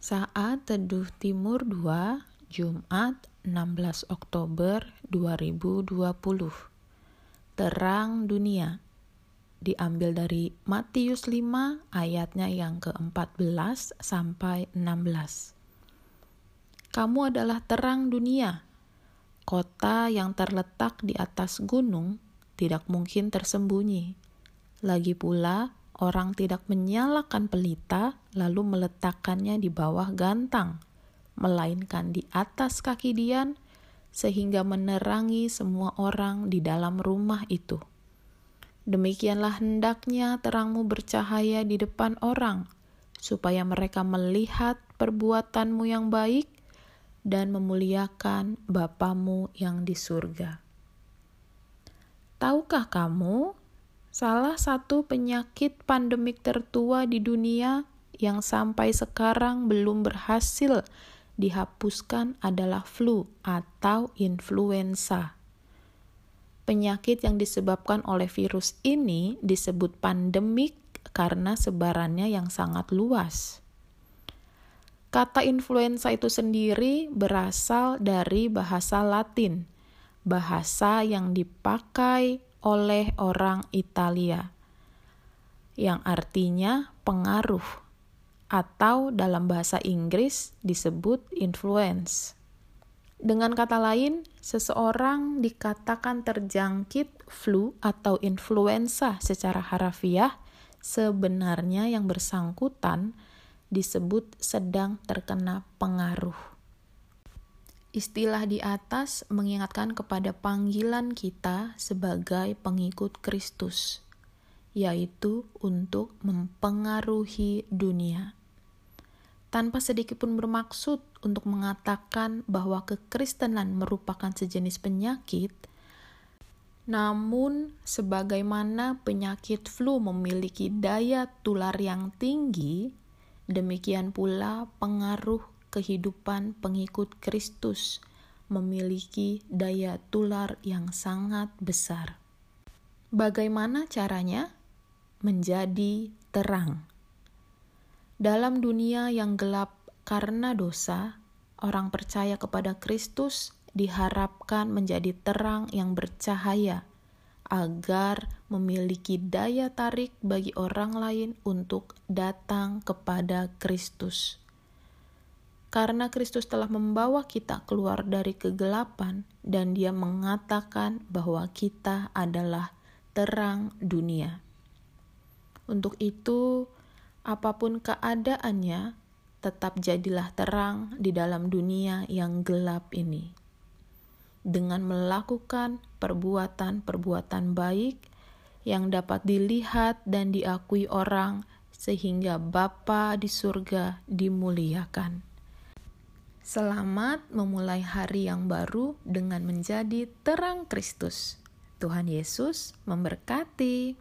Saat Teduh Timur 2, Jumat 16 Oktober 2020. Terang dunia. Diambil dari Matius 5 ayatnya yang ke-14 sampai 16. Kamu adalah terang dunia. Kota yang terletak di atas gunung tidak mungkin tersembunyi. Lagi pula, orang tidak menyalakan pelita lalu meletakkannya di bawah gantang, melainkan di atas kaki Dian, sehingga menerangi semua orang di dalam rumah itu. Demikianlah hendaknya terangmu bercahaya di depan orang, supaya mereka melihat perbuatanmu yang baik dan memuliakan Bapamu yang di surga. Tahukah kamu Salah satu penyakit pandemik tertua di dunia yang sampai sekarang belum berhasil dihapuskan adalah flu atau influenza. Penyakit yang disebabkan oleh virus ini disebut pandemik karena sebarannya yang sangat luas. Kata influenza itu sendiri berasal dari bahasa Latin, bahasa yang dipakai oleh orang Italia, yang artinya pengaruh, atau dalam bahasa Inggris disebut influence. Dengan kata lain, seseorang dikatakan terjangkit flu atau influenza secara harafiah, sebenarnya yang bersangkutan disebut sedang terkena pengaruh. Istilah di atas mengingatkan kepada panggilan kita sebagai pengikut Kristus, yaitu untuk mempengaruhi dunia. Tanpa sedikit pun bermaksud untuk mengatakan bahwa kekristenan merupakan sejenis penyakit, namun, sebagaimana penyakit flu memiliki daya tular yang tinggi, demikian pula pengaruh kehidupan pengikut Kristus memiliki daya tular yang sangat besar. Bagaimana caranya? Menjadi terang. Dalam dunia yang gelap karena dosa, orang percaya kepada Kristus diharapkan menjadi terang yang bercahaya agar memiliki daya tarik bagi orang lain untuk datang kepada Kristus. Karena Kristus telah membawa kita keluar dari kegelapan, dan Dia mengatakan bahwa kita adalah terang dunia. Untuk itu, apa pun keadaannya, tetap jadilah terang di dalam dunia yang gelap ini. Dengan melakukan perbuatan-perbuatan baik yang dapat dilihat dan diakui orang, sehingga Bapa di surga dimuliakan. Selamat memulai hari yang baru dengan menjadi terang Kristus. Tuhan Yesus memberkati.